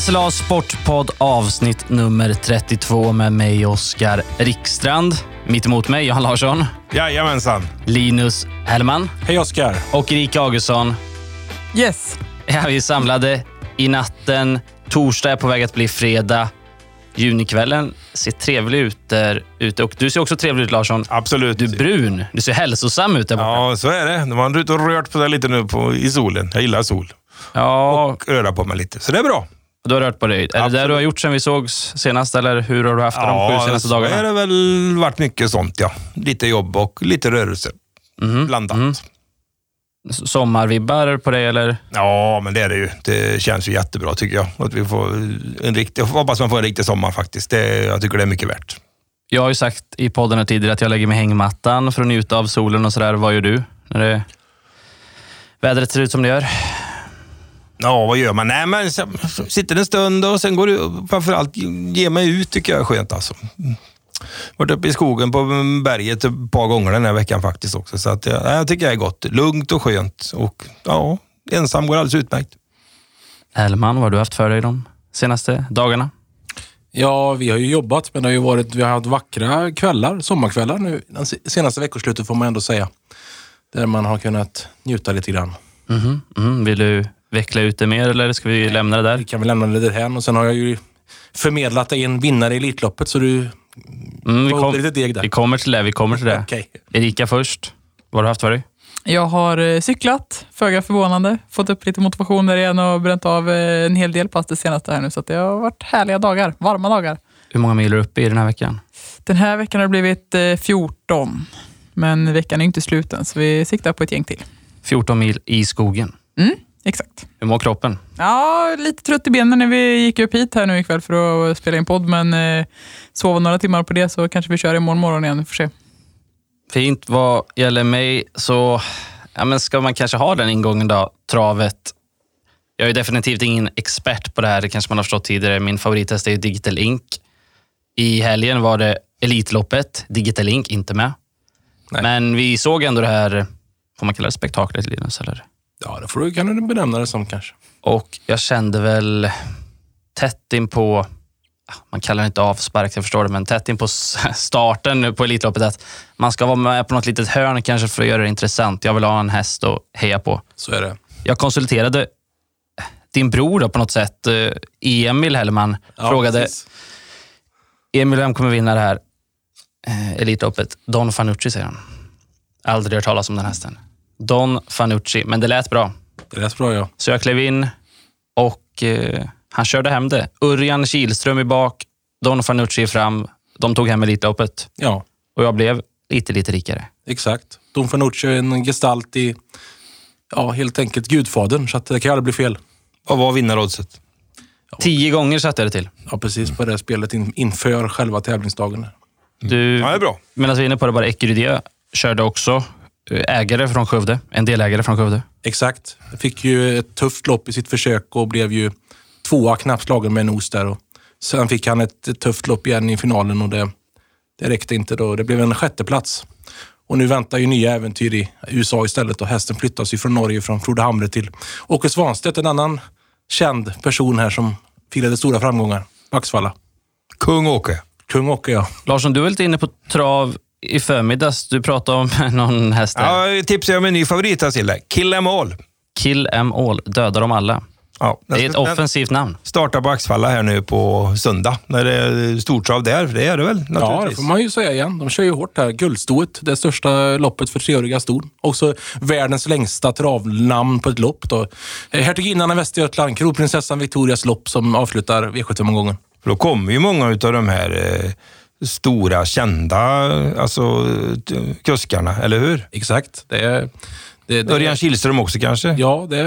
SLA Sportpodd avsnitt nummer 32 med mig Oskar Rikstrand. Mitt emot mig Johan Larsson, Jajamensan. Linus Hellman Hej Oskar. och Erika Augustsson. Yes. Ja, vi är samlade i natten. Torsdag är på väg att bli fredag. Junikvällen ser trevlig ut där ute. Och du ser också trevlig ut Larsson. Absolut. Du är brun. Du ser hälsosam ut där borta. Ja, så är det. De har ute och rört på sig lite nu på, i solen. Jag gillar sol. Ja, Och röra på mig lite. Så det är bra. Du har rört på dig. Är det Absolut. det du har gjort sen vi sågs senast eller hur har du haft det de sju senaste dagarna? är det väl varit mycket sånt ja. Lite jobb och lite rörelse. Mhm, Blandat. S- Sommarvibbar på dig eller? Ja, men det är det ju. Det känns ju jättebra tycker jag. Att vi får en riktig, jag hoppas man får en riktig sommar faktiskt. Det, jag tycker det är mycket värt. Jag har ju sagt i podden tidigare att jag lägger mig i hängmattan för att njuta av solen och sådär. Vad gör du när det vädret ser ut som det gör? Ja, vad gör man? Nej, men så- sitter en stund och sen går du framförallt ge mig ut tycker jag är skönt alltså. Varit uppe i skogen på berget ett par gånger den här veckan faktiskt också. Så att, ja, jag tycker det är gott. Lugnt och skönt och ja, ensam går alldeles utmärkt. Hellman, vad har du haft för dig de senaste dagarna? Ja, vi har ju jobbat, men det har ju varit, vi har haft vackra kvällar, sommarkvällar nu. Den se- senaste veckoslutet får man ändå säga. Där man har kunnat njuta lite grann. Mhm, mhm. Vill du veckla ut det mer eller ska vi lämna det där? Vi kan väl lämna det därhän och sen har jag ju förmedlat en vinnare i Elitloppet så du Mm, vi, får kom, lite deg där. vi kommer till det. Vi kommer till det. Okej. Erika först. Vad har du haft för dig? Jag har eh, cyklat, föga förvånande. Fått upp lite motivation där igen och bränt av eh, en hel del pass det senaste här nu. Så att det har varit härliga dagar, varma dagar. Hur många mil är du uppe i den här veckan? Den här veckan har det blivit eh, 14. Men veckan är inte slut än, så vi siktar på ett gäng till. 14 mil i skogen. Mm, exakt. Hur mår kroppen? Ja, lite trött i benen när vi gick upp hit här nu ikväll för att spela in podd, men eh, sova några timmar på det så kanske vi kör imorgon morgon igen. Vi får se. Fint. Vad gäller mig så ja, men ska man kanske ha den ingången då, travet. Jag är definitivt ingen expert på det här, det kanske man har förstått tidigare. Min favorithäst är ju Digital Ink. I helgen var det Elitloppet, Digital Ink inte med. Nej. Men vi såg ändå det här, får man kalla det spektaklet Linus? Eller? Ja, det får du, kan du benämna det som kanske. Och jag kände väl tätt in på, man kallar det inte avspark, jag förstår det, men tätt in på starten nu på Elitloppet att man ska vara med på något litet hörn kanske för att göra det intressant. Jag vill ha en häst att heja på. Så är det. Jag konsulterade din bror då på något sätt, eh, Emil Hellman, Ja, frågade precis. Emil, vem kommer vinna det här eh, Elitloppet? Don Fanucci, säger han. Aldrig hört talas om den hästen. Don Fanucci, men det lät bra. Det lät bra ja. Så jag klev in och eh, han körde hem det. Örjan Kihlström i bak, Don Fanucci fram. De tog hem Elitloppet Ja, och jag blev lite, lite rikare. exakt. Don Fanucci är en gestalt i, ja, helt enkelt gudfadern, så att det kan aldrig bli fel. Vad var vinnaroddset? Tio gånger satte jag det till. Ja, precis på det spelet in, inför själva tävlingsdagen. Du, Ja, det är bra. medan vi är inne på det, bara Ecurydie körde också ägare från Skövde. En delägare från Skövde. Exakt. Fick ju ett tufft lopp i sitt försök och blev ju tvåa, knappt slagen med en nos där. Och sen fick han ett, tufft lopp igen i finalen och det, det räckte inte då. Det blev en sjätteplats. Och nu väntar ju nya äventyr i USA istället och hästen flyttas ju från Norge, från Frode Hamre till Åke Svanstedt, en annan känd person här som firade stora framgångar. Vaxfalla. Kung Åke. Kung Åke, ja. Larsson, du var lite inne på trav i förmiddags. Du pratade om någon häst där. Ja, jag tipsar om en ny favorithäst till dig. Kill em all. Kill em all, döda dem alla. Ja, Det är ett offensivt namn. startar på Axfalla här nu på söndag. När det är stortrav där. Det är det väl Ja, det naturligtvis. får man ju säga igen. De kör ju hårt här. Guldstoet, det största loppet för treåriga ston. Också världens längsta travnamn på ett lopp. Då. Eh, Hertiginnan av Västergötland, kronprinsessan Victorias lopp som avslutar V75-omgången. För då kommer ju många av de här eh, stora kända alltså, kuskarna, eller hur? Exakt. Det är, det, det, Örjan Kihlström också kanske? Ja, det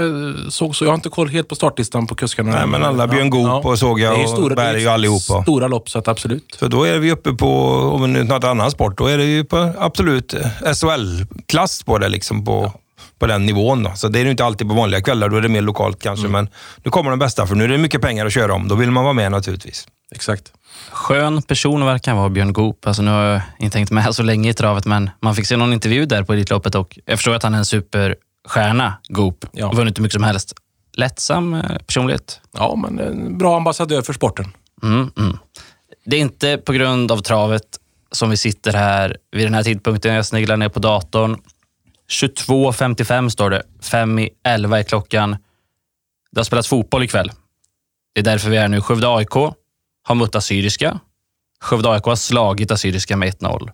såg så. Jag har inte koll helt på startlistan på kuskarna. Nej, men alla Björn Goop och såg jag och stora, Berg och allihopa. Stora lopp, så att absolut. Så då är vi uppe på, om det är något annan sport, då är det ju på absolut SHL-klass på det, liksom på, på den nivån. Då. Så det är ju inte alltid på vanliga kvällar, då är det mer lokalt kanske. Men nu kommer de bästa, för nu är det mycket pengar att köra om. Då vill man vara med naturligtvis. Exakt. Skön person verkar vara, Björn Goop. Alltså, nu har jag inte hängt med så länge i travet, men man fick se någon intervju där på Elitloppet och jag förstår att han är en superstjärna, Goop. Ja. Vunnit hur mycket som helst. lättsam eh, personlighet. Ja, men en bra ambassadör för sporten. Mm, mm. Det är inte på grund av travet som vi sitter här vid den här tidpunkten. Jag sneglar ner på datorn. 22.55 står det. 5 i 11 är klockan. Det har spelats fotboll ikväll. Det är därför vi är nu. Skövde AIK har mött Assyriska. Skövde AIK har slagit Assyriska med 1-0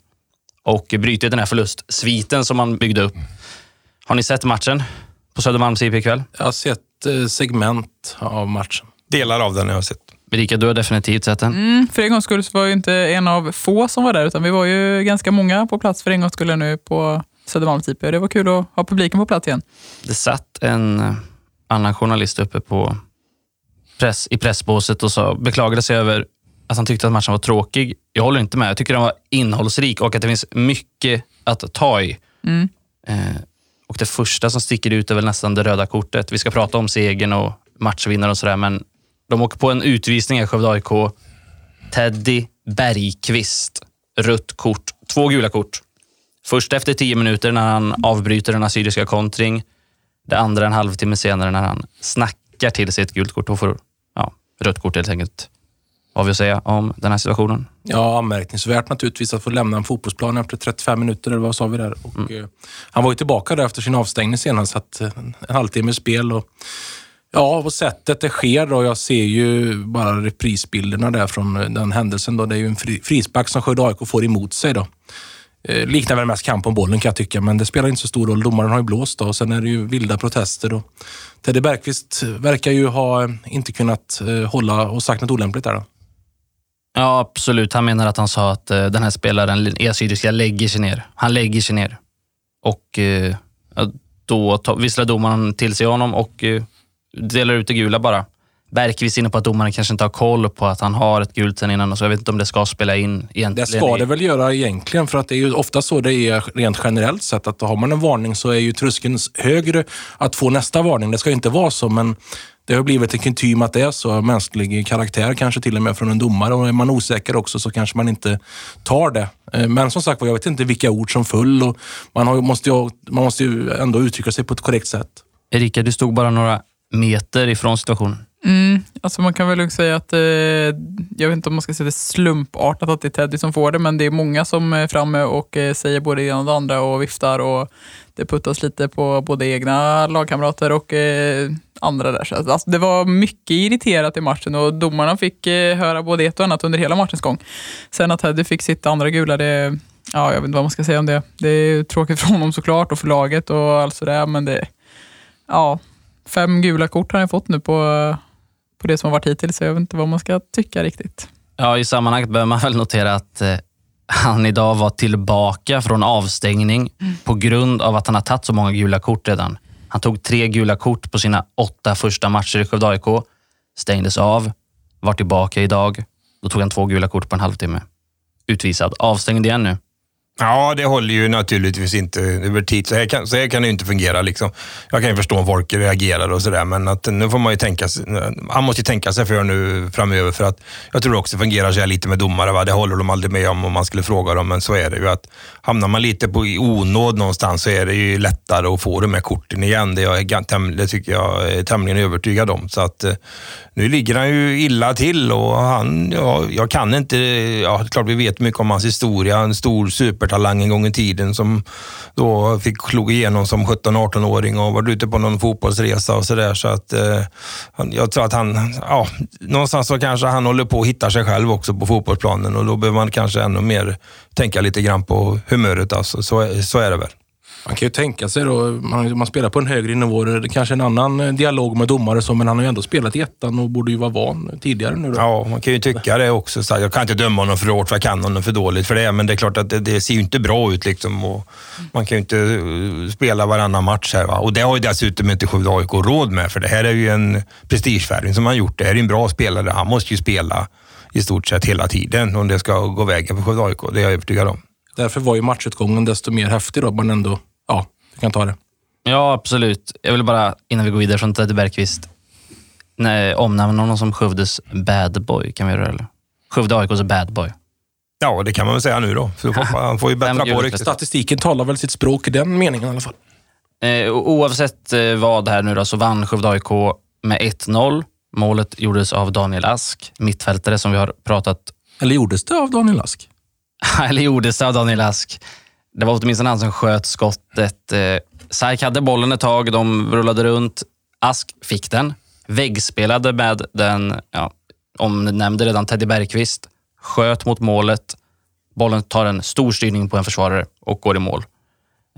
och brutit den här förlustsviten som man byggde upp. Har ni sett matchen på Södermalms IP ikväll? Jag har sett eh, segment av matchen. Delar av den har jag sett. Erika, du har definitivt sett den. Mm, för en gångs skull så var jag inte en av få som var där, utan vi var ju ganska många på plats för en gångs skull nu på Södermalms IP. Det var kul att ha publiken på plats igen. Det satt en eh, annan journalist uppe på press, i pressbåset och sa, beklagade sig över att han tyckte att matchen var tråkig. Jag håller inte med. Jag tycker den var innehållsrik och att det finns mycket att ta i. Mm. Eh, och Det första som sticker ut är väl nästan det röda kortet. Vi ska prata om segern och matchvinnare och sådär, men de åker på en utvisning i Skövde AIK. Teddy Bergqvist, rött kort. Två gula kort. Först efter tio minuter när han avbryter den assyriska kontring. Det andra en halvtimme senare när han snackar till sig ett gult kort och får ja, rött kort helt enkelt. Vad har vi att säga om den här situationen? Ja, anmärkningsvärt naturligtvis att få lämna en fotbollsplan efter 35 minuter, eller vad sa vi där? Och, eh, han var ju tillbaka där efter sin avstängning senast, så att, eh, en halvtimme spel. Och, ja, och sättet det sker då. Jag ser ju bara reprisbilderna där från eh, den händelsen. Då. Det är ju en fri, frispark som Skövde AIK får emot sig. Då. Eh, liknar väl mest kamp om bollen kan jag tycka, men det spelar inte så stor roll. Domaren har ju blåst då, och sen är det ju vilda protester. Och Teddy Bergqvist verkar ju ha eh, inte kunnat eh, hålla och sagt något olämpligt där. Då. Ja, absolut. Han menar att han sa att eh, den här spelaren, e-syriska, lägger sig ner. Han lägger sig ner. Och eh, då visslar domaren till sig honom och eh, delar ut det gula bara. Bergqvist inne på att domaren kanske inte har koll på att han har ett gult sen innan. Och så jag vet inte om det ska spela in egentligen. Det ska det väl göra egentligen, för att det är ju ofta så det är rent generellt sett. Att har man en varning så är ju tröskeln högre att få nästa varning. Det ska ju inte vara så, men det har blivit en kutym att det är så. Mänsklig karaktär kanske till och med från en domare. Och är man osäker också så kanske man inte tar det. Eh, Men som sagt jag vet inte vilka ord som föll och man, har, måste, ju, man måste ju ändå uttrycka sig på ett korrekt sätt. Erika, du stod bara några meter ifrån situationen. Mm, alltså man kan väl lugnt säga att, eh, jag vet inte om man ska säga det slumpartat att det är Teddy som får det, men det är många som är framme och eh, säger både det ena och det andra och viftar och det puttas lite på både egna lagkamrater och eh, andra där. Så alltså, det var mycket irriterat i matchen och domarna fick eh, höra både ett och annat under hela matchens gång. Sen att Teddy fick sitt andra gula, det, ja, jag vet inte vad man ska säga om det. Det är tråkigt för honom såklart och för laget och allt sådär, men det, ja, fem gula kort har han fått nu på, på det som har varit hittills, så jag vet inte vad man ska tycka riktigt. Ja, i sammanhanget bör man väl notera att eh, han idag var tillbaka från avstängning på grund av att han har tagit så många gula kort redan. Han tog tre gula kort på sina åtta första matcher i Skövde AIK, stängdes av, var tillbaka idag. Då tog han två gula kort på en halvtimme. Utvisad. Avstängd igen nu. Ja, det håller ju naturligtvis inte över tid. Så här kan, så här kan det ju inte fungera. Liksom. Jag kan ju förstå om folk reagerar och sådär, men att, nu får man ju tänka sig, han måste ju tänka sig för nu framöver. För att jag tror också det fungerar så här lite med domare. Va? Det håller de aldrig med om om man skulle fråga dem, men så är det ju. att Hamnar man lite på i onåd någonstans så är det ju lättare att få de här korten igen. Det, jag är, det tycker jag är tämligen övertygad om. Så att, eh, nu ligger han ju illa till och han, ja, jag kan inte, ja, det är klart vi vet mycket om hans historia. En stor super supertalang en gång i tiden som då fick slog igenom som 17-18-åring och var ute på någon fotbollsresa och sådär. Så att, eh, jag tror att han, ja, någonstans så kanske han håller på att hitta sig själv också på fotbollsplanen och då behöver man kanske ännu mer tänka lite grann på humöret. Alltså. Så, så är det väl. Man kan ju tänka sig då, man, man spelar på en högre nivå, det är kanske en annan eh, dialog med domare, så, men han har ju ändå spelat i ettan och borde ju vara van tidigare nu. Då. Ja, man kan ju tycka det också. Så jag kan inte döma honom för hårt, för jag kan honom för dåligt för det. Men det är klart att det, det ser ju inte bra ut. Liksom, man kan ju inte eh, spela varannan match här. Va? Och det har ju dessutom inte Skövde AIK råd med, för det här är ju en prestigevärvning som han gjort. Det här är en bra spelare. Han måste ju spela i stort sett hela tiden om det ska gå vägen för Skövde AIK. Det är jag övertygad om. Därför var ju matchutgången desto mer häftig då, man ändå, ja, vi kan ta det. Ja, absolut. Jag vill bara, innan vi går vidare från Teddy Bergqvist, nej, omnämna honom som Skövdes bad boy. Kan vi göra det? Eller? Skövde AIKs bad boy. Ja, det kan man väl säga nu då. Får, han får ju bättra på ryktet. Statistiken talar väl sitt språk i den meningen i alla fall. Eh, oavsett eh, vad här nu då, så vann Skövde AIK med 1-0. Målet gjordes av Daniel Ask, mittfältare som vi har pratat Eller gjordes det av Daniel Ask? eller gjordes det av Daniel Ask. Det var åtminstone han som sköt skottet. Eh, Saik hade bollen ett tag, de rullade runt. Ask fick den, väggspelade med den, ja, omnämnde redan Teddy Bergqvist, sköt mot målet. Bollen tar en stor styrning på en försvarare och går i mål.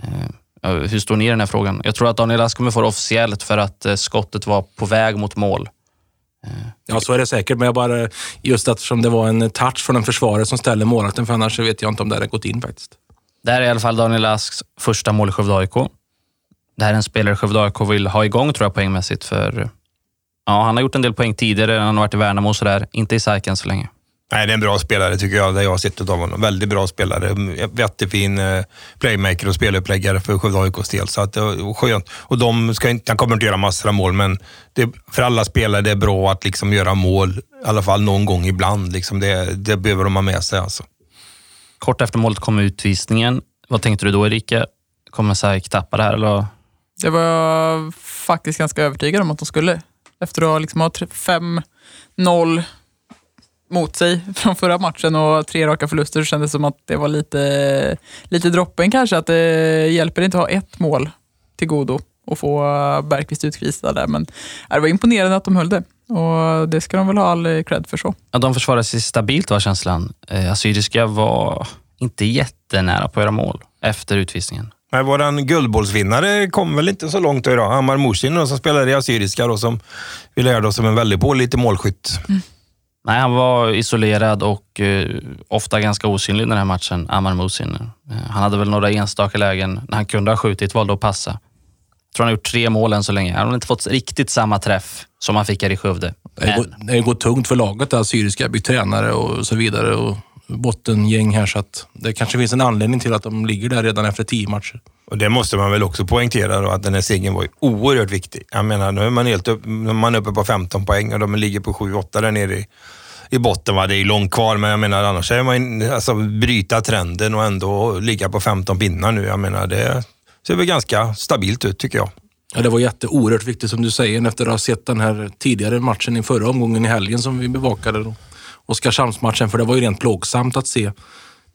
Eh, hur står ni i den här frågan? Jag tror att Daniel Ask kommer få det officiellt för att eh, skottet var på väg mot mål. Ja, så är det säkert. Men jag bara, just eftersom det var en touch från en försvarare som ställer målvakten, för annars vet jag inte om det hade gått in faktiskt. Det här är i alla fall Daniel Asks första mål i Skövde AIK. Det här är en spelare Skövde AIK vill ha igång tror jag poängmässigt. För, ja, han har gjort en del poäng tidigare, han har varit i Värnamo och sådär. Inte i Sarken så länge. Nej, det är en bra spelare tycker jag, det jag har sett av honom. Väldigt bra spelare. Jättefin eh, playmaker och speluppläggare för Skövde AIKs del. Så att, eh, det var skönt. Och de ska inte, han kommer inte göra massor av mål, men det, för alla spelare det är bra att liksom göra mål, i alla fall någon gång ibland. Liksom det, det behöver de ha med sig. Alltså. Kort efter målet kom utvisningen. Vad tänkte du då Erika? Kommer SAIK tappa det här? Eller? Det var jag faktiskt ganska övertygad om att de skulle. Efter att liksom ha 5-0 mot sig från förra matchen och tre raka förluster så kändes det som att det var lite, lite droppen kanske. Att det hjälper inte att ha ett mål till godo och få Bergqvist utvisad där. Men äh, det var imponerande att de höll det och det ska de väl ha all cred för så. Ja, de försvarade sig stabilt var känslan. Eh, Assyriska var inte jättenära på att göra mål efter utvisningen. Men våran guldbollsvinnare kom väl inte så långt idag. Ammar Musin då, som spelade i Assyriska och som vi lärde oss som en väldigt pålitlig målskytt. Nej, han var isolerad och eh, ofta ganska osynlig i den här matchen, Amar Musin. Eh, han hade väl några enstaka lägen när han kunde ha skjutit, valde att passa. Jag tror han har gjort tre mål än så länge. Han har inte fått riktigt samma träff som han fick här i Skövde. Det går, det går tungt för laget, det Assyriska, bytt tränare och så vidare. Och bottengäng här, så att det kanske finns en anledning till att de ligger där redan efter tio matcher. Och det måste man väl också poängtera då, att den här segern var ju oerhört viktig. Jag menar, nu är man, helt upp, man är uppe på 15 poäng och de ligger på 7-8 där nere i, i botten. Va? Det är långt kvar, men jag menar annars är man alltså, bryta trenden och ändå ligga på 15 pinnar nu. Jag menar, det ser väl ganska stabilt ut tycker jag. Ja, det var jätte, oerhört viktigt som du säger efter att ha sett den här tidigare matchen i förra omgången i helgen som vi bevakade. då. Oskarshamnsmatchen, för det var ju rent plågsamt att se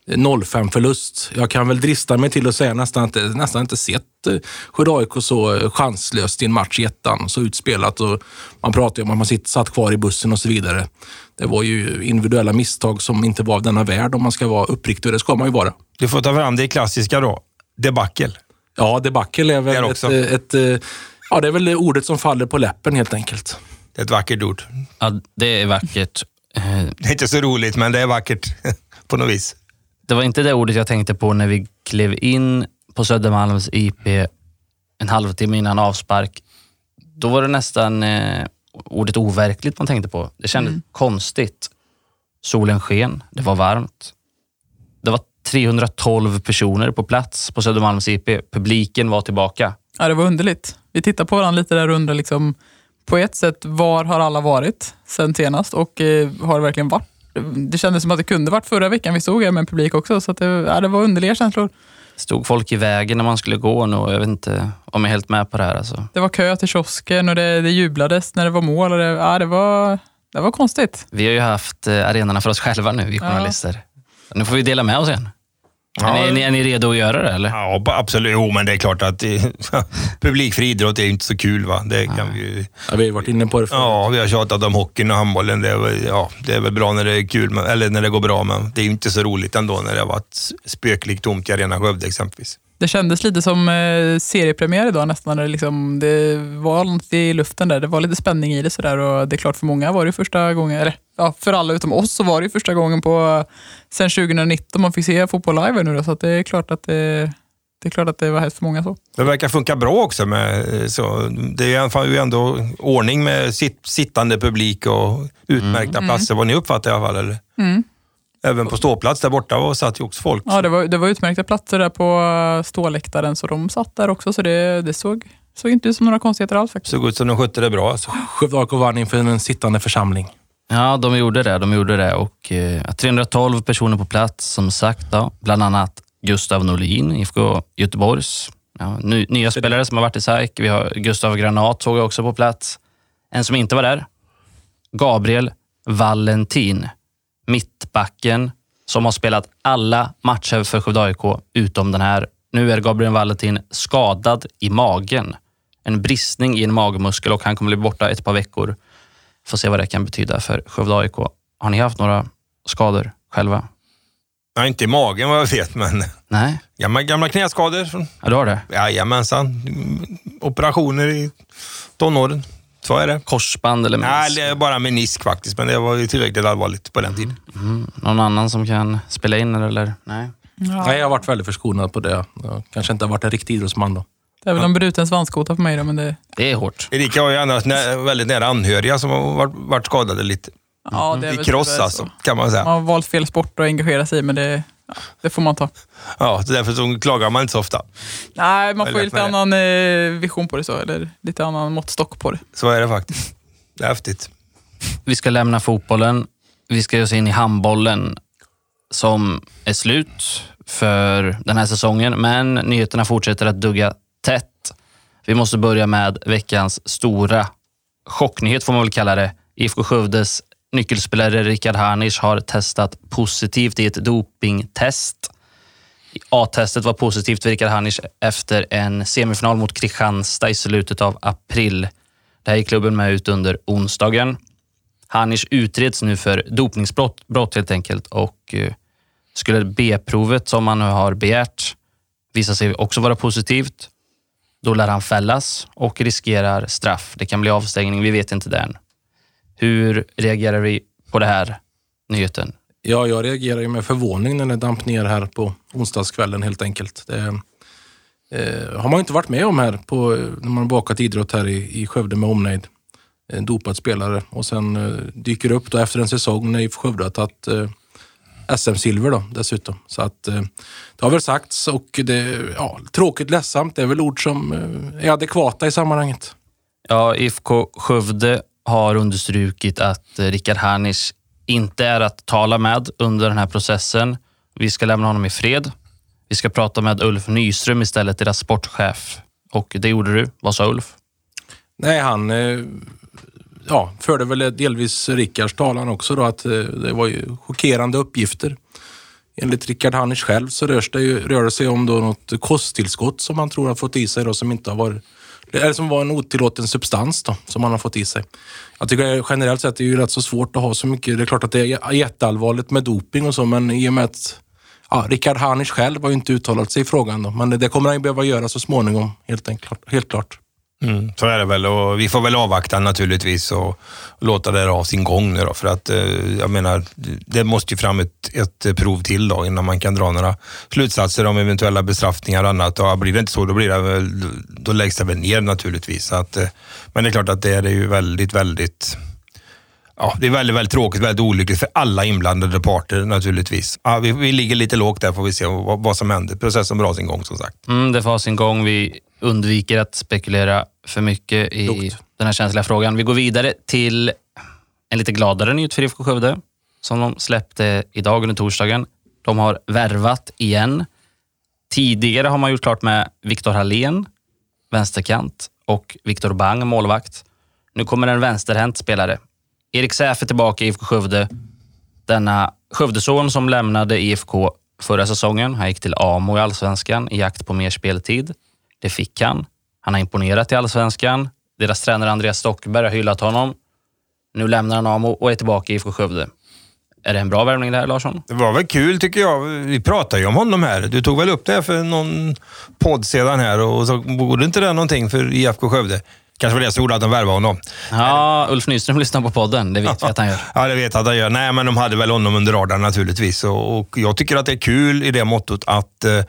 0-5 förlust. Jag kan väl drista mig till att säga nästan att nästan inte sett eh, Skövde AIK så eh, chanslöst i en match i ettan, så utspelat. Och man pratar ju om att man sitt, satt kvar i bussen och så vidare. Det var ju individuella misstag som inte var av denna värld om man ska vara uppriktig och det ska man ju vara. Du får ta fram det klassiska då. Debacle. Ja, debacle är väl ett, också. eh, ett, eh, ja, det är väl det ordet som faller på läppen helt enkelt. Det är ett vackert ord. Ja, det är vackert. Det är inte så roligt, men det är vackert på något vis. Det var inte det ordet jag tänkte på när vi klev in på Södermalms IP en halvtimme innan avspark. Då var det nästan eh, ordet overkligt man tänkte på. Det kändes konstigt. Solen sken, det var varmt. Det var 312 personer på plats på Södermalms IP. Publiken var tillbaka. Ja, det var underligt. Vi tittade på varandra lite där och undrade liksom, på ett sätt, var har alla varit sen senast och eh, har det verkligen varit? Det kändes som att det kunde varit förra veckan vi stod här med en publik också, så att det, ja, det var underliga känslor. Stod folk i vägen när man skulle gå nu jag vet inte om jag är helt med på det här. Alltså. Det var kö till kiosken och det, det jublades när det var mål. Och det, ja, det, var, det var konstigt. Vi har ju haft eh, arenorna för oss själva nu, vi Ja. Nu får vi dela med oss igen. Ja. Är, ni, är, ni, redo att göra det eller? Ja, absolut. Jo, men det är klart att publikfri idrott är inte så kul. va. Det kan vi ju... Ja, vi har varit inne på det förut. Ja, vi har tjatat om hockeyn och handbollen. Det är, väl, ja, det är väl bra när det är kul, men, eller när det går bra, men det är inte så roligt ändå när det har varit spökligt tomt i Arena Skövde exempelvis. Det kändes lite som eh, seriepremiär idag nästan. När det, liksom, det var något i luften där. Det var lite spänning i det sådär och det är klart för många var det första gången, eller ja, för alla utom oss så var det första gången på sen 2019 man fick se fotboll live nu då, så att det är klart att det, det är klart att det var hett för många så. Det verkar funka bra också. Med, eh, så, det är ju ändå ordning med sitt, sittande publik och utmärkta platser, vad ni uppfattar i alla fall. Eller? Mm. Även på ståplats där borta var satt ju också folk. Ja, det var, det var utmärkta platser där på eh, ståläktaren så de satt där också så det, det såg, såg inte ut som några konstigheter alls faktiskt. Såg ut som de skötte det bra. Alltså. Skövde AIK vann inför en sittande församling. Ja, de gjorde det. De gjorde det. Och, eh, 312 personer på plats, som sagt. Då. Bland annat Gustav Norlin, IFK Göteborgs. Ja, ny, nya spelare som har varit i SAIK. Vi har Gustav Granat såg jag också på plats. En som inte var där, Gabriel Valentin. Mittbacken som har spelat alla matcher för Skövde AIK utom den här. Nu är Gabriel Valentin skadad i magen. En bristning i en magmuskel och han kommer bli borta ett par veckor. Får se vad det kan betyda för Skövde AIK. Har ni haft några skador själva? Nej, inte i magen vad jag vet, men Nej, gamla, gamla knäskador. ja, du har det. Jajamensan. Operationer i tonåren. Så är det. Korsband eller Nej, menisk? det är bara menisk faktiskt, men det var ju tillräckligt allvarligt på den tiden. Mm. Någon annan som kan spela in eller? Nej. Ja, Nej, jag har varit väldigt förskonad på det. Jag kanske inte har varit en riktig idrottsman då. det är väl en bruten svanskota för mig då, men det, Det är hårt. Erika har ju annars nä, väldigt nära anhöriga som har varit, varit skadade lite. ja, det är I väl kross tyvärr alltså, så. kan man säga. Man har valt fel sport att engagera sig i, men det, ja, det får man ta. Ja, därför så klagar man inte så ofta. Nej, man får ju lite annan eh, vision på det så, eller lite annan måttstock på det. Så är det faktiskt. Det är häftigt. Vi ska lämna fotbollen. Vi ska ge oss in i handbollen som är slut för den här säsongen, men nyheterna fortsätter att dugga tätt. Vi måste börja med veckans stora chocknyhet, får man väl kalla det. IFK Skövdes nyckelspelare Rickard Harnisch har testat positivt i ett dopingtest. A-testet var positivt för Rickard Harnisch efter en semifinal mot Kristianstad i slutet av april. Det här gick klubben med ut under onsdagen. Harnisch utreds nu för dopningsbrott brott helt enkelt och eh, skulle B-provet som han nu har begärt visa sig också vara positivt, då lär han fällas och riskerar straff. Det kan bli avstängning, vi vet inte det än. Hur reagerar vi på det här nyheten? Ja, jag reagerar ju med förvåning när det damp ner här på onsdagskvällen helt enkelt. Det eh, har man ju inte varit med om här på, när man bakat idrott här i, i Skövde med omnejd. En dopad spelare och sen eh, dyker upp då efter en säsong när IFK Skövde har tagit eh, SM-silver då dessutom. Så att eh, det har väl sagts och det, ja, tråkigt, ledsamt, det är väl ord som eh, är adekvata i sammanhanget. Ja, IFK Skövde har understrukit att Richard Rickard Harnisch inte är att tala med under den här processen. Vi ska lämna honom i fred. Vi ska prata med Ulf Nyström istället, deras sportchef. Och det gjorde du. Vad sa Ulf? Nej, han eh, ja, förde väl delvis Rickards talan också då att eh, det var ju chockerande uppgifter. Enligt Rickard Hannisch själv så rör det, ju, rör det sig om då något kosttillskott som han tror har fått i sig då, som inte har varit eller som var en otillåten substans då, som man har fått i sig. Jag tycker generellt sett det är ju rätt så svårt att ha så mycket. Det är klart att det är jätteallvarligt med doping och så, men i och med att ja, Rickard Harnisch själv har ju inte uttalat sig i frågan. Då, men det kommer han ju behöva göra så småningom, helt, enkelt, helt klart. Mm, så är det väl och vi får väl avvakta naturligtvis och låta det ha sin gång nu då. För att eh, jag menar, det måste ju fram ett, ett prov till då innan man kan dra några slutsatser om eventuella bestraffningar och annat. Och blir det inte så, då, blir det väl, då läggs det väl ner naturligtvis. Så att, eh, men det är klart att det är ju väldigt, väldigt Ja, det är väldigt, väldigt tråkigt, väldigt olyckligt för alla inblandade parter naturligtvis. Ja, vi, vi ligger lite lågt där får vi se vad, vad som händer. Processen får ha sin gång som sagt. Mm, det får ha sin gång. Vi undviker att spekulera för mycket i Klokt. den här känsliga frågan. Vi går vidare till en lite gladare nyhet för IFK Skövde som de släppte idag under torsdagen. De har värvat igen. Tidigare har man gjort klart med Viktor Hallén, vänsterkant, och Viktor Bang, målvakt. Nu kommer en vänsterhänt spelare. Erik Säfer tillbaka i IFK Skövde. Denna Skövdeson som lämnade IFK förra säsongen. Han gick till AMO i Allsvenskan i jakt på mer speltid. Det fick han. Han har imponerat i Allsvenskan. Deras tränare Andreas Stockberg har hyllat honom. Nu lämnar han AMO och är tillbaka i IFK Skövde. Är det en bra värvning det här, Larsson? Det var väl kul tycker jag. Vi pratade ju om honom här. Du tog väl upp det här för någon podd sedan här och så borde inte det någonting för IFK Skövde? Kanske var det som gjorde att de värvade honom. Ja, Ulf Nyström lyssnar på podden. Det vet vi att han gör. Ja, det vet jag att han gör. Nej, men de hade väl honom under radarn naturligtvis. Och, jag tycker att det är kul i det måttet att eh,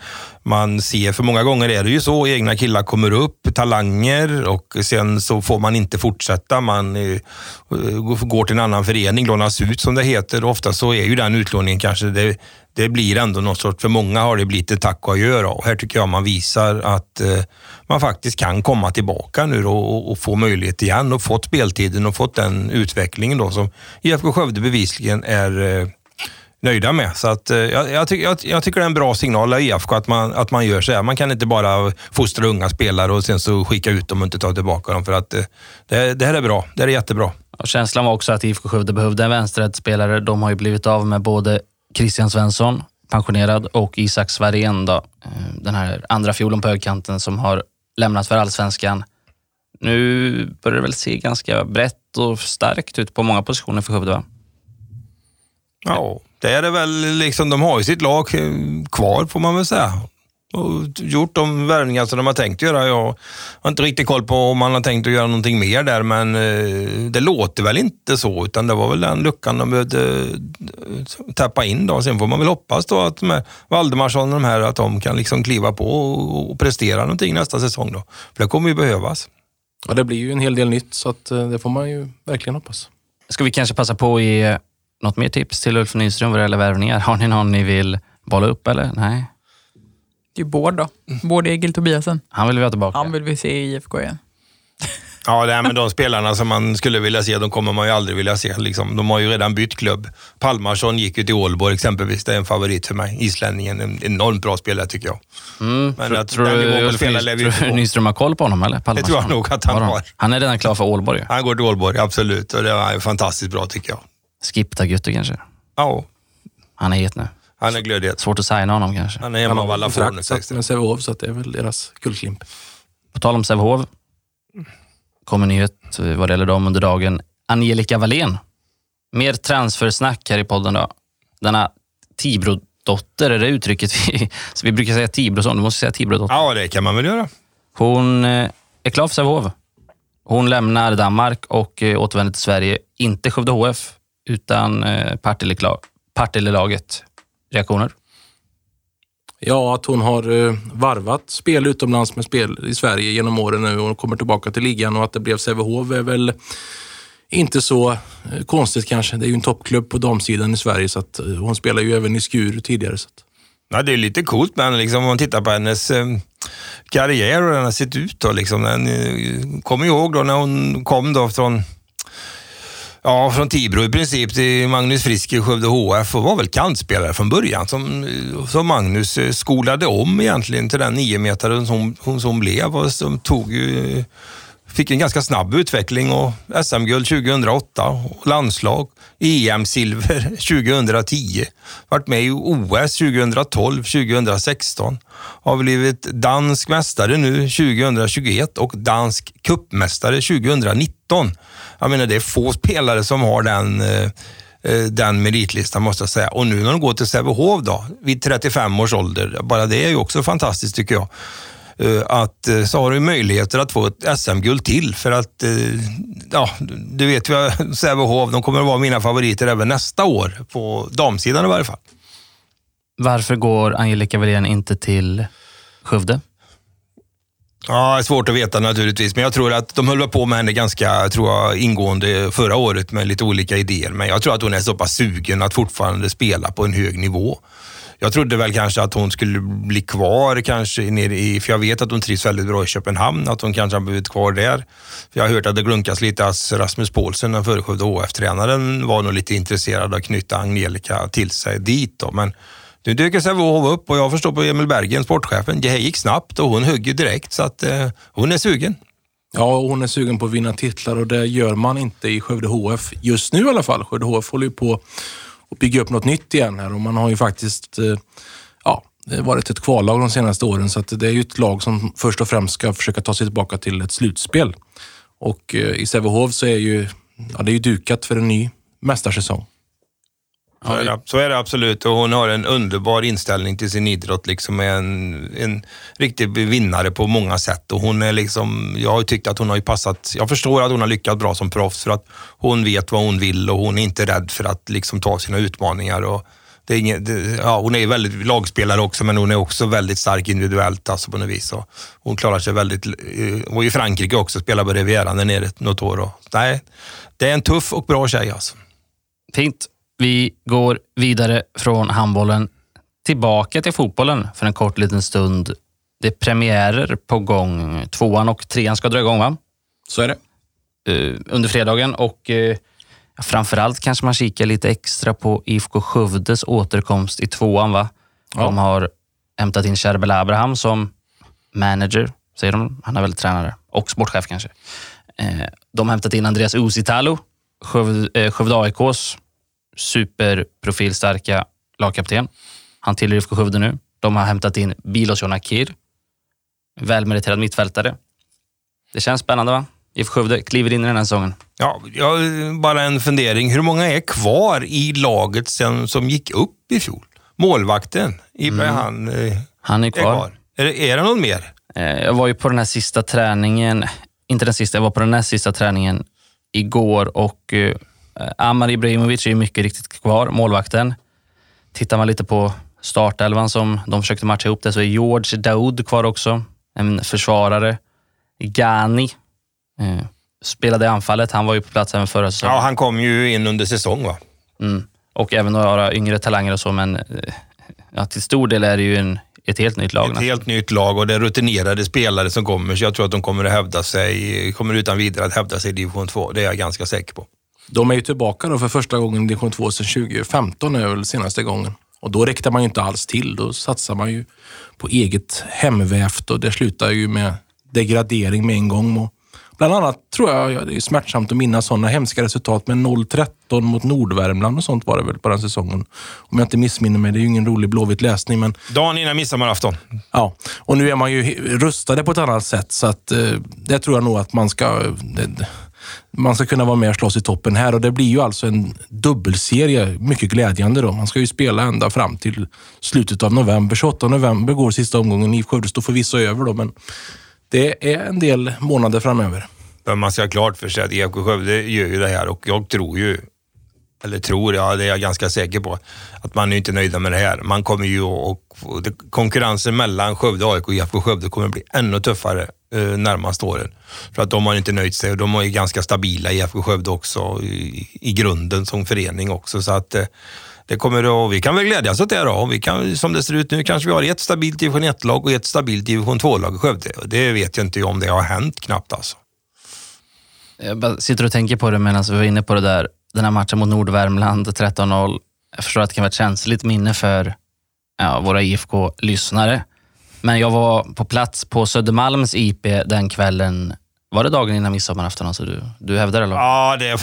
man ser, för många gånger är det ju så, egna killar kommer upp, talanger och sen så får man inte fortsätta. Man eh, går till en annan förening, lånas ut som det heter. Ofta så är ju den utlåningen kanske, det, det blir ändå något sorts, för många har det blivit ett tack och adjö. Och här tycker jag man visar att eh, man faktiskt kan komma tillbaka nu då och, och få möjlighet igen och fått speltiden och fått den utvecklingen då som IFK Skövde bevisligen är eh, nöjda med. Så att, eh, jag, jag, tycker, jag, jag tycker det är en bra signal av IFK att man, att man gör så här. Man kan inte bara fostra unga spelare och sen så skicka ut dem och inte ta tillbaka dem. För att, eh, det, det här är bra. Det här är jättebra. Och känslan var också att IFK Skövde behövde en vänsterrättsspelare. De har ju blivit av med både Christian Svensson, pensionerad, och Isak Svarén, då, eh, den här andra fiolen på högkanten som har lämnat för allsvenskan. Nu börjar det väl se ganska brett och starkt ut på många positioner för Skövde, va? Ja, det är det väl liksom. De har ju sitt lag eh, kvar får man väl säga. Och gjort de värvningar som de har tänkt göra. Jag har inte riktigt koll på om man har tänkt att göra någonting mer där, men eh, det låter väl inte så, utan det var väl den luckan de behövde eh, tappa in. Då. Sen får man väl hoppas då att Valdemarsson och de här, att de kan liksom kliva på och prestera någonting nästa säsong. Då. För det kommer ju behövas. Ja, det blir ju en hel del nytt, så att, det får man ju verkligen hoppas. Ska vi kanske passa på att ge något mer tips till Ulf Nyström vad det gäller värvningar? Har ni någon ni vill bolla upp eller? Nej? Det är ju Bård då. Bård Egil Tobiasen. Han vill vi ha tillbaka. Han vill vi se i IFK igen. Ja, det men de spelarna som man skulle vilja se, de kommer man ju aldrig vilja se. Liksom. De har ju redan bytt klubb. Palmarsson gick ju till Ålborg exempelvis. Det är en favorit för mig. Islänningen, en enormt bra spelare tycker jag. Mm. Men jag tror, du Nyström har koll på honom eller? Det tror jag nog att han har. Han är redan klar för Ålborg. Han går till Ålborg, absolut. Och det var fantastiskt bra tycker jag. Skipta kanske? Ja. Han är het nu. Han är glödhet. Svårt att signa honom kanske. Han är hemma av alla former. med Sävehof, så det är väl deras guldklimp. På tal om Sävehof. Kommer nyhet vad det gäller dem under dagen. Angelica Wallén. Mer transfersnack här i podden då. Denna Tibro-dotter, är det uttrycket vi... Så vi brukar säga Tibro-son, du måste säga Tibro-dotter. Ja, det kan man väl göra. Hon eh, är klar för Sävehof. Hon lämnar Danmark och eh, återvänder till Sverige. Inte Skövde HF, utan eh, Partille-laget. Reaktioner? Ja, att hon har eh, varvat spel utomlands med spel i Sverige genom åren nu och kommer tillbaka till ligan och att det blev Sävehof är väl inte så eh, konstigt kanske. Det är ju en toppklubb på damsidan i Sverige så att hon spelar ju även i Skur tidigare. Så att... Ja, det är lite coolt, men liksom, om man tittar på hennes eh, karriär och hur den har sett ut. Då, liksom, den, eh, kommer ihåg då när hon kom då från Ja, från Tibro i princip till Magnus Frisk i Skövde HF och var väl kantspelare från början som, som Magnus eh, skolade om egentligen till den niometaren som hon som blev och som tog ju, fick en ganska snabb utveckling och SM-guld 2008 och landslag, EM-silver 2010, varit med i OS 2012, 2016, har blivit dansk mästare nu 2021 och dansk kuppmästare 2019. Jag menar, det är få spelare som har den eh, eh, den meritlistan måste jag säga. Och nu när de går till Sävehof då, vid 35 års ålder, bara det är ju också fantastiskt tycker jag. Eh, att så har du möjligheter att få ett SM-guld till för att, ja, du vet ju, Sävehof, de kommer att vara mina favoriter även nästa år, på damsidan i varje fall. Varför går Angelica Wallén inte till Skövde? Ja, svårt att veta naturligtvis, men jag tror att de höll på med henne ganska tror jag, ingående förra året med lite olika idéer. Men jag tror att hon är så pass sugen att fortfarande spela på en hög nivå. Jag trodde väl kanske att hon skulle bli kvar kanske nere i, för jag vet att hon trivs väldigt bra i Köpenhamn, att hon kanske har blivit kvar där. För jag har hört att det glunkas lite att Rasmus Paulsen, den förre Skövde HF-tränaren, var nog lite intresserad av att knyta Angelica till sig dit. Då. Men nu dyker Sävehof upp och jag förstår på Emil Bergen, sportchefen, det här gick snabbt och hon högg ju direkt så att eh, hon är sugen. Ja, hon är sugen på att vinna titlar och det gör man inte i Skövde HF. Just nu i alla fall. Skövde HF håller ju på och bygga upp något nytt igen här och man har ju faktiskt eh, ja, eh, varit ett kvallag de senaste åren så att det är ju ett lag som först och främst ska försöka ta sig tillbaka till ett slutspel. Och eh, i Sävehof så är ju, ja, det är ju dukat för en ny mästarsäsong. Så är, det, så är det absolut och hon har en underbar inställning till sin idrott. Liksom en, en riktig vinnare på många sätt. Och hon är liksom, jag har tyckt att hon har passat, jag förstår att hon har lyckats bra som proffs för att hon vet vad hon vill och hon är inte rädd för att liksom ta sina utmaningar. Och det är inget, det, ja, hon är väldigt lagspelare också men hon är också väldigt stark individuellt alltså på något vis. Och hon klarar sig väldigt, hon var i Frankrike också, spelade på Rivieran där nere något år. Och, nej, det är en tuff och bra tjej alltså. Fint. Vi går vidare från handbollen tillbaka till fotbollen för en kort liten stund. Det är premiärer på gång. Tvåan och trean ska dra igång, va? Så är det. Uh, under fredagen och Ja, framförallt kanske man kikar lite extra på IFK Skövdes återkomst i tvåan. Va? De har hämtat in Sherbel Abraham som manager, säger de. Han är väl tränare och sportchef kanske. Eh, De har hämtat in Andreas Usitalo, Skövde, eh, Skövde AIKs superprofilstarka lagkapten. Han tillhör IFK Skövde nu. De har hämtat in Bilos Jonakir, välmeriterad mittfältare. Det känns spännande va? IFK Skövde kliver in i den här säsongen. Ja, jag, bara en fundering. Hur många är kvar i laget sen, som gick upp i fjol? Målvakten, Ibrahim, han eh, Han är är kvar. kvar. Är, det- är det någon mer? Eh, Jag var ju på den här sista träningen, inte den sista, jag var på den näst sista träningen igår och eh, Amar Ibrahimovic är ju mycket riktigt kvar, målvakten. Tittar man lite på startelvan som de försökte matcha ihop det så är George Daoud kvar också, en försvarare. Gani eh, spelade i anfallet, han var ju på plats även förra säsongen. Ja, han kom ju in under säsong va? Mm. Och även några yngre talanger och så, men eh, ja, till stor del är det ju en, ett helt nytt lag. Ett helt nytt lag och det är rutinerade spelare som kommer, så jag tror att de kommer att hävda sig, kommer utan vidare att hävda sig i division 2. Det är jag ganska säker på. De är ju tillbaka då för första gången i division 2 sedan 2015 är väl senaste gången. Och då räckte man ju inte alls till. Då satsar man ju på eget hemvävt och det slutar ju med degradering med en gång. Och bland annat tror jag, ja, det är smärtsamt att minnas sådana hemska resultat, men 0-13 mot Nordvärmland och sånt var det väl på den säsongen. Om jag inte missminner mig, det är ju ingen rolig blåvitt läsning, men Dagen innan midsommarafton. Ja, och nu är man ju rustade på ett annat sätt så att eh, det tror jag nog att man ska det, man ska kunna vara med och slåss i toppen här och det blir ju alltså en dubbelserie. Mycket glädjande då. Man ska ju spela ända fram till slutet av november. 28 november går sista omgången. IFK Skövde står förvisso över då, men det är en del månader framöver. Men man ska ha klart för sig att IFK Skövde gör ju det här och jag tror ju, eller tror, ja det är jag ganska säker på, att man är inte nöjda med det här. Man kommer ju och och det- konkurrensen mellan Skövde AIK och IFK Skövde kommer bli ännu tuffare eh, närmaste åren. För att de har inte nöjt sig och de är ju ganska stabila i IFK Skövde också i, i grunden som förening också. Så att eh, det kommer att, vi kan väl glädjas åt det då. Vi kan, som det ser ut nu kanske vi har ett stabilt division 1-lag och ett stabilt division 2-lag i Skövde. Och Det vet jag inte om det har hänt knappt alltså. Jag bara sitter och tänker på det medan vi var inne på det där. Den här matchen mot Nordvärmland, 13-0. Jag förstår att det kan vara ett känsligt minne för ja, våra IFK-lyssnare. Men jag var på plats på Södermalms IP den kvällen. Var det dagen innan midsommarafton? Alltså du, du hävdar det? Eller? Ja, det,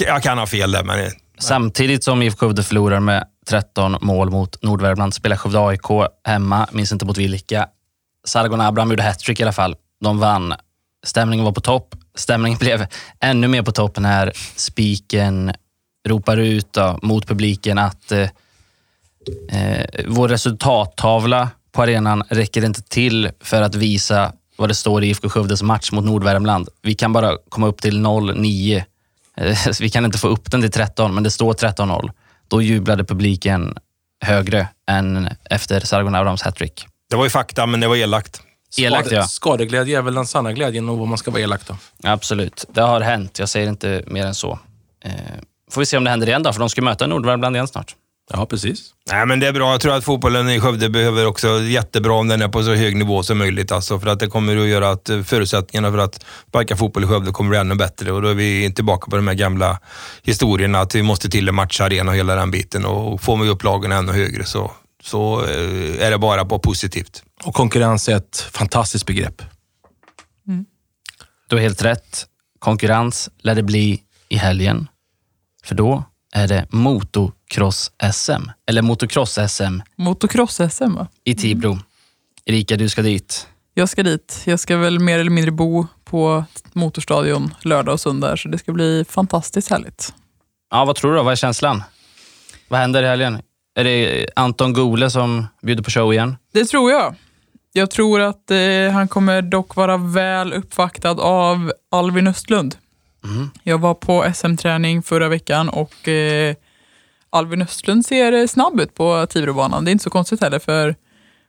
jag kan ha fel där, men Samtidigt som IFK Skövde förlorar med 13 mål mot Nordvärmland spelar Skövde AIK hemma, minns inte mot vilka. Sargon Abraham gjorde hattrick i alla fall. De vann. Stämningen var på topp. Stämningen blev ännu mer på toppen när spiken ropar ut då, mot publiken att eh, eh, vår resultattavla på arenan räcker inte till för att visa vad det står i IFK Skövdes match mot Nordvärmland. Vi kan bara komma upp till 0-9. Eh, vi kan inte få upp den till 13, men det står 13-0. Då jublade publiken högre än efter Sargon Abrahams hattrick. det var ju fakta, men det var elakt. Elakt, ja. Skadeglädje är väl den sanna glädjen och vad man ska vara elak då. Absolut. Det har hänt. Jag säger inte mer än så. Eh, får vi se om det händer igen då, för de ska möta Nordvärmland igen snart. Ja, precis. Nej, men det är bra. Jag tror att fotbollen i Skövde behöver också jättebra om den är på så hög nivå som möjligt. Alltså, för att det kommer att göra att eh, förutsättningarna för att sparka fotboll i Skövde kommer bli ännu bättre. Och då är vi tillbaka på de här gamla historierna att vi måste till en matcharena och hela den biten. Och får vi upp lagen ännu högre så, så eh, är det bara på positivt. Och konkurrens är ett fantastiskt begrepp. Du har helt rätt. Konkurrens lär det bli i helgen. För då är det motocross-SM. Eller motocross-SM Motocross-SM va? i Tibro. Erika, du ska dit. Jag ska dit. Jag ska väl mer eller mindre bo på Motorstadion lördag och söndag, så det ska bli fantastiskt härligt. Ja, vad tror du då? Vad är känslan? Vad händer i helgen? Är det Anton Gole som bjuder på show igen? Det tror jag. Jag tror att eh, han kommer dock vara väl uppvaktad av Alvin Östlund. Mm. Jag var på SM-träning förra veckan och eh, Alvin Östlund ser eh, snabb ut på Tibrobanan. Det är inte så konstigt heller för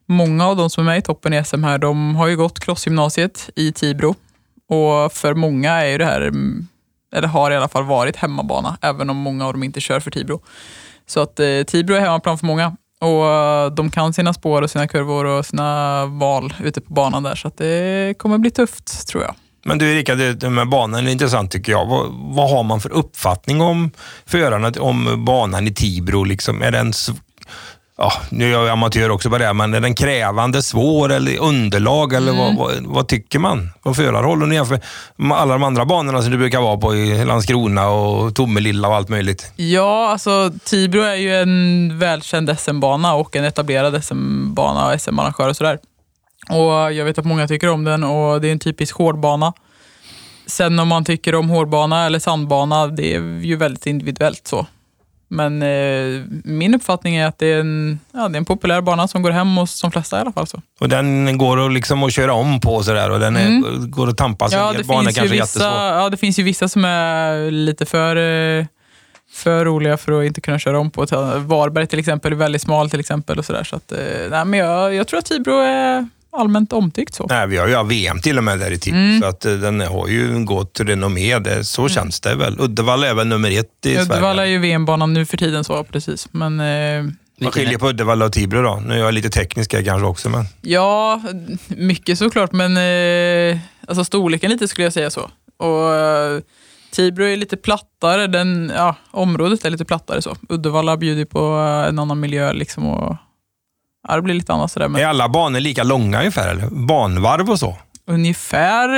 många av de som är med i toppen i SM här, de har ju gått crossgymnasiet i Tibro. Och för många är ju det här, mm, eller har i alla fall varit hemmabana, även om många av dem inte kör för Tibro. Så att eh, Tibro är hemmaplan för många. Och eh, de kan sina spår och sina kurvor och sina val ute på banan där. Så att det kommer bli tufft, tror jag. Men du Erika, det, med banan är intressant tycker jag. Vad, vad har man för uppfattning om förarna, om banan i Tibro? Liksom? Är den Ja, nu är jag amatör också på det, men är den krävande, svår eller underlag? Eller vad, vad, vad tycker man från förarhåll? Jämför med alla de andra banorna som du brukar vara på i Landskrona och Tomelilla och allt möjligt. Ja, alltså Tibro är ju en välkänd SM-bana och en etablerad SM-bana och SM-arrangör och sådär. Och jag vet att många tycker om den och det är en typisk hårdbana. Sen om man tycker om hårdbana eller sandbana, det är ju väldigt individuellt så. Men eh, min uppfattning är att det är, en, ja, det är en populär bana som går hem hos de flesta i alla fall. Så. Och den går att, liksom att köra om på sådär och den är, går att tampas Mm. Ja, det Banan finns, kanske vissa, ja, det finns ju vissa som är lite för, eh, för roliga för att inte kunna köra om på. Varberg till exempel är väldigt smal till exempel. och så där, så att, eh, nej, men jag, jag tror att Tibro är allmänt omtyckt. så. Nej, vi har ju VM till och med där i Tibro, Mm. så att eh, den har ju gott renommé. Det, så känns det väl. Uddevalla är väl nummer ett i Uddevalla är Sverige. ju VM-banan nu för tiden, så precis. Men eh, Vad skiljer på Uddevalla och Tibro då? Nu är jag lite teknisk här kanske också, men ja, mycket såklart. Men eh, alltså storleken lite skulle jag säga så. Och eh, Tibro är lite plattare. Den, ja, området är lite plattare. så. Uddevalla bjuder på en annan miljö. Liksom, och, ja, det blir lite annat sådär. Men är alla banor lika långa ungefär? Eller? Banvarv och så? Ungefär,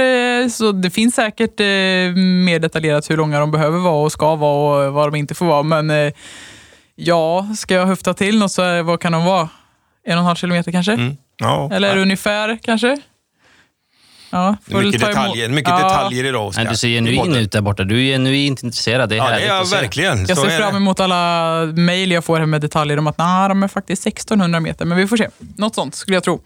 eh, så det finns säkert eh, mer detaljerat hur långa de behöver vara och ska vara och vad de inte får vara. Men eh, ja, ska jag höfta till något så vad kan de vara? En och en halv kilometer kanske? Mm. Ja. Eller ungefär kanske? Ja, Det är mycket detaljer, mycket Ja, detaljer idag, Oskar. Nej, du ser genuin ut där borta. Du är genuint intresserad. Det är Ja, det är jag verkligen. Jag ser fram emot alla mejl jag får här med detaljer om att nah, de är faktiskt 1600 meter. Men vi får se. Något sånt skulle jag tro.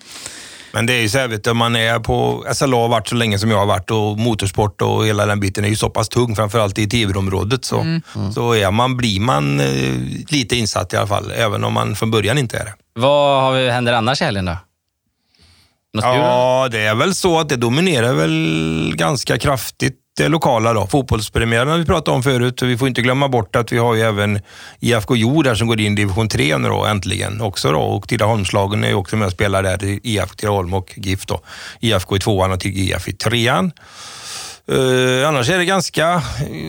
Men det är ju så här, vet du, man är på SLA har varit så länge som jag har varit och motorsport och hela den biten är ju så pass tung, framförallt i Tibro-området. Så, Mm. så är man, blir man eh, lite insatt i alla fall, även om man från början inte är det. Vad har vi, händer annars i helgen då? Ja, det är väl så att det dominerar väl ganska kraftigt det lokala då. Fotbollspremiären har vi pratat om förut vi får inte glömma bort att vi har ju även IFK Jord där som går in i division 3 nu då äntligen också då och Tidaholmslagen är ju också med och spelar där, IFK Tidaholm och GIF då. IFK i tvåan och GIF i trean. Uh, annars är det ganska,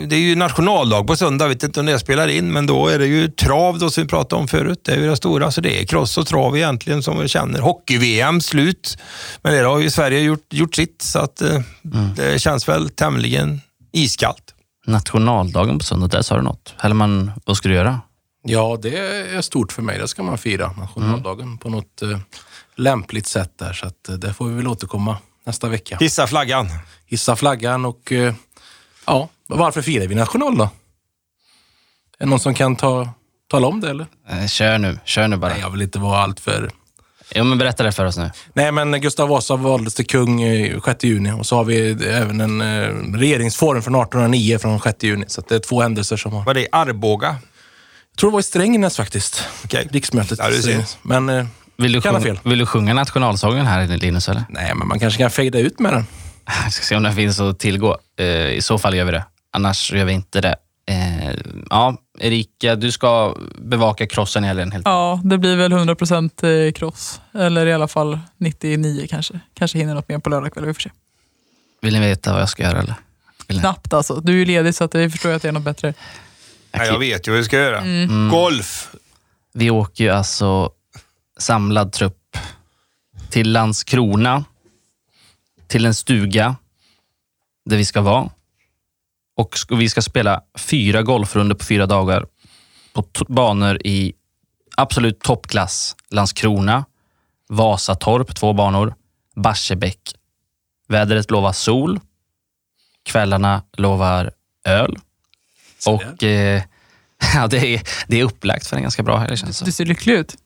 det är ju nationaldag på söndag, vet inte om det spelar in, men då är det ju trav då som vi pratade om förut. Det är ju det stora, så det är cross och trav egentligen som vi känner. Hockey-VM slut, men det har ju Sverige gjort, gjort sitt, så att eh, det känns väl tämligen iskallt. Nationaldagen på söndag, där sa du något. Hellman, vad ska du göra? Ja, det är stort för mig. Det ska man fira, nationaldagen, på något eh, lämpligt sätt där. Så att, det får vi väl återkomma nästa vecka. Hissa flaggan. Hissa flaggan och eh, ja, varför firar vi national då? Är det någon som kan ta, tala om det eller? Eh, kör nu, kör nu bara. Nej, jag vill inte vara allt för... Jo, men berätta det för oss nu. Nej, men Gustav Vasa valdes till kung eh, 6 juni och så har vi även en eh, regeringsform från 1809 från 6 juni. Så det är två händelser som har... Vad det är Arboga. Jag tror det var i Strängnäs faktiskt. Okej. Riksmötet. Ja, du ser. Men Vill du, sjunga, fel. vill du sjunga nationalsången här Linus? Eller? nej, men man kanske kan fejda ut med den. Jag ska se om den finns att tillgå. Eh, I så fall gör vi det. Annars gör vi inte det. Eh, ja, Erika, du ska bevaka crossen i helgen. Helt. Ja, det blir väl 100% eh, cross. Eller i alla fall 99 kanske. Kanske hinner något mer på lördag kväll, vi får se. Vill ni veta vad jag ska göra? Eller? Knappt alltså. Du är ju ledig så att jag förstår att det är något bättre. Nej, jag vet ju vad vi ska göra. Golf. Vi åker ju alltså samlad trupp till Landskrona, till en stuga där vi ska vara. Och vi ska spela fyra golfrunder på fyra dagar på banor i absolut toppklass. Landskrona, Vasatorp, två banor, Barsebäck. Vädret lovar sol, kvällarna lovar öl. Och eh, ja, det, är, det är upplagt för en ganska bra helg känns det Du ser lycklig ut.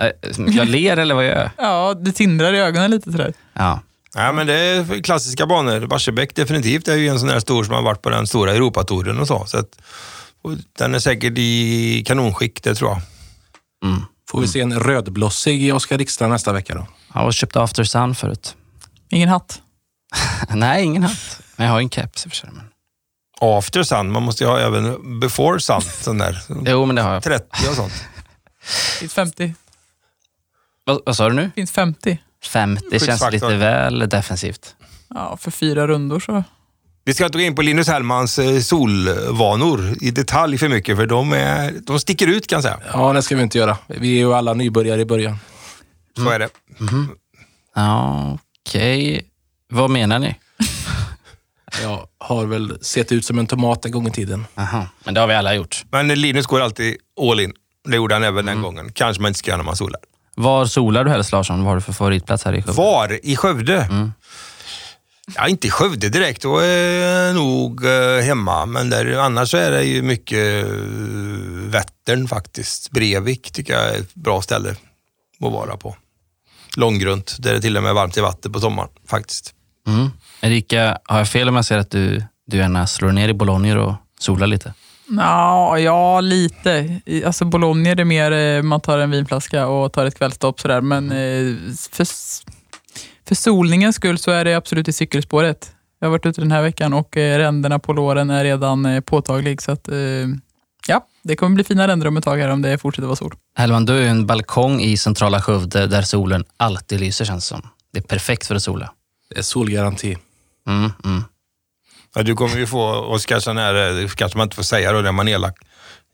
Eh, Jag ler eller vad gör jag? Ja, det tindrar i ögonen lite sådär. Ja. Ja, men det är klassiska banor. Barsebäck definitivt är ju en sån där stor som har varit på den stora Europatouren och så. så att, och den är säkert i kanonskick, det tror jag. Mm. Får vi se en rödblossig Oskar Rickstrand nästa vecka då? Jag har köpt After Sun förut. Ingen hatt. Nej, ingen hatt. Men jag har en keps i och för sig. Men... After Sun, man måste ju ha även before Sun, sån där. Jo, men det har jag. 30 och sånt. Finns 50. Vad, vad sa du nu? Finns 50. Fem. Det känns Skyddsfaktor. lite väl defensivt. Ja, för fyra rundor så. Vi ska inte gå in på Linus Hellmans eh, solvanor i detalj för mycket, för de, är, de sticker ut kan jag säga. Ja, det ska vi inte göra. Vi är ju alla nybörjare i början. Så är det. Ja, Okej. Vad menar ni? Jag har väl sett ut som en tomat en gång i tiden. Aha. Men det har vi alla gjort. Men Linus går alltid all in. Det gjorde han även den gången. Kanske man inte ska göra när man solar. Var solar du helst Larsson? Vad har du för favoritplats här i Skövde? Var i Skövde? Ja, inte i Skövde direkt. Då är jag nog eh, hemma. Men där, annars så är det ju mycket eh, Vättern faktiskt. Brevik tycker jag är ett bra ställe att vara på. Långgrunt, där det till och med är varmt i vatten på sommaren faktiskt. Mm. Erika, har jag fel om jag säger att du, du gärna slår ner i Bologna och solar lite? Nå, ja, lite. Alltså Bologna är det mer eh, man tar en vinflaska och tar ett kvällstopp sådär. Men eh, för, för solningens skull så är det absolut i cykelspåret. Jag har varit ute den här veckan och eh, ränderna på låren är redan påtaglig. Så att, ja, det kommer bli fina ränder om ett tag här om det fortsätter vara sol. Hellman, du har en balkong i centrala Skövde där solen alltid lyser känns som. Det är perfekt för att sola. Det är solgaranti. Mm, mm. Ja, du kommer ju få, Oskar, sån här, eh, kanske man inte får säga då, när man är elak,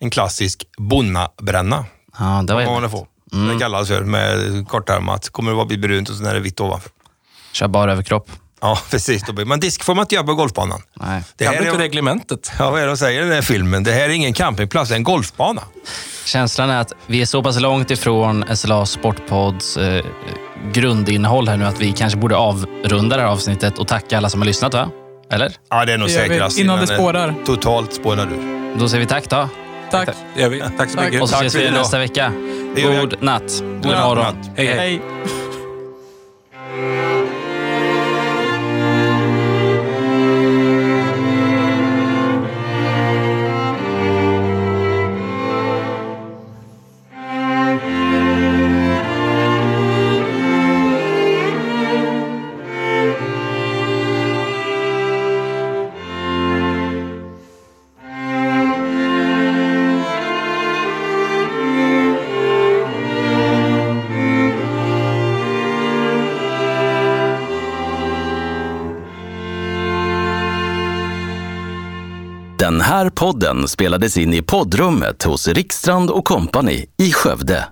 en klassisk bonnabränna. Ja, det var man elakt. får. Det kallas för med kortärmat. Kommer det bara bli brunt och sen är det vitt ovanför. Kör bara överkropp. Ja, precis. Men disk får man inte göra på golfbanan. Nej. Det här du inte är, reglementet? ja, vad är det de säger i den här filmen? Det här är ingen campingplats, det är en golfbana. Känslan är att vi är så pass långt ifrån SLA Sportpods eh, grundinnehåll här nu att vi kanske borde avrunda det här avsnittet och tacka alla som har lyssnat, va? Eller? Ja, det är nog Det gör vi säkrast. innan det men, eh, spårar. Totalt spårar du. Då säger vi tack då. Tack. Det gör vi. Tack så Tack. mycket. Och så Tack ses vi idag. nästa vecka. Det gör vi. God natt. God natt. morgon. Hej, hej. Hej. här podden spelades in i poddrummet hos Rikstrand och Company i Skövde.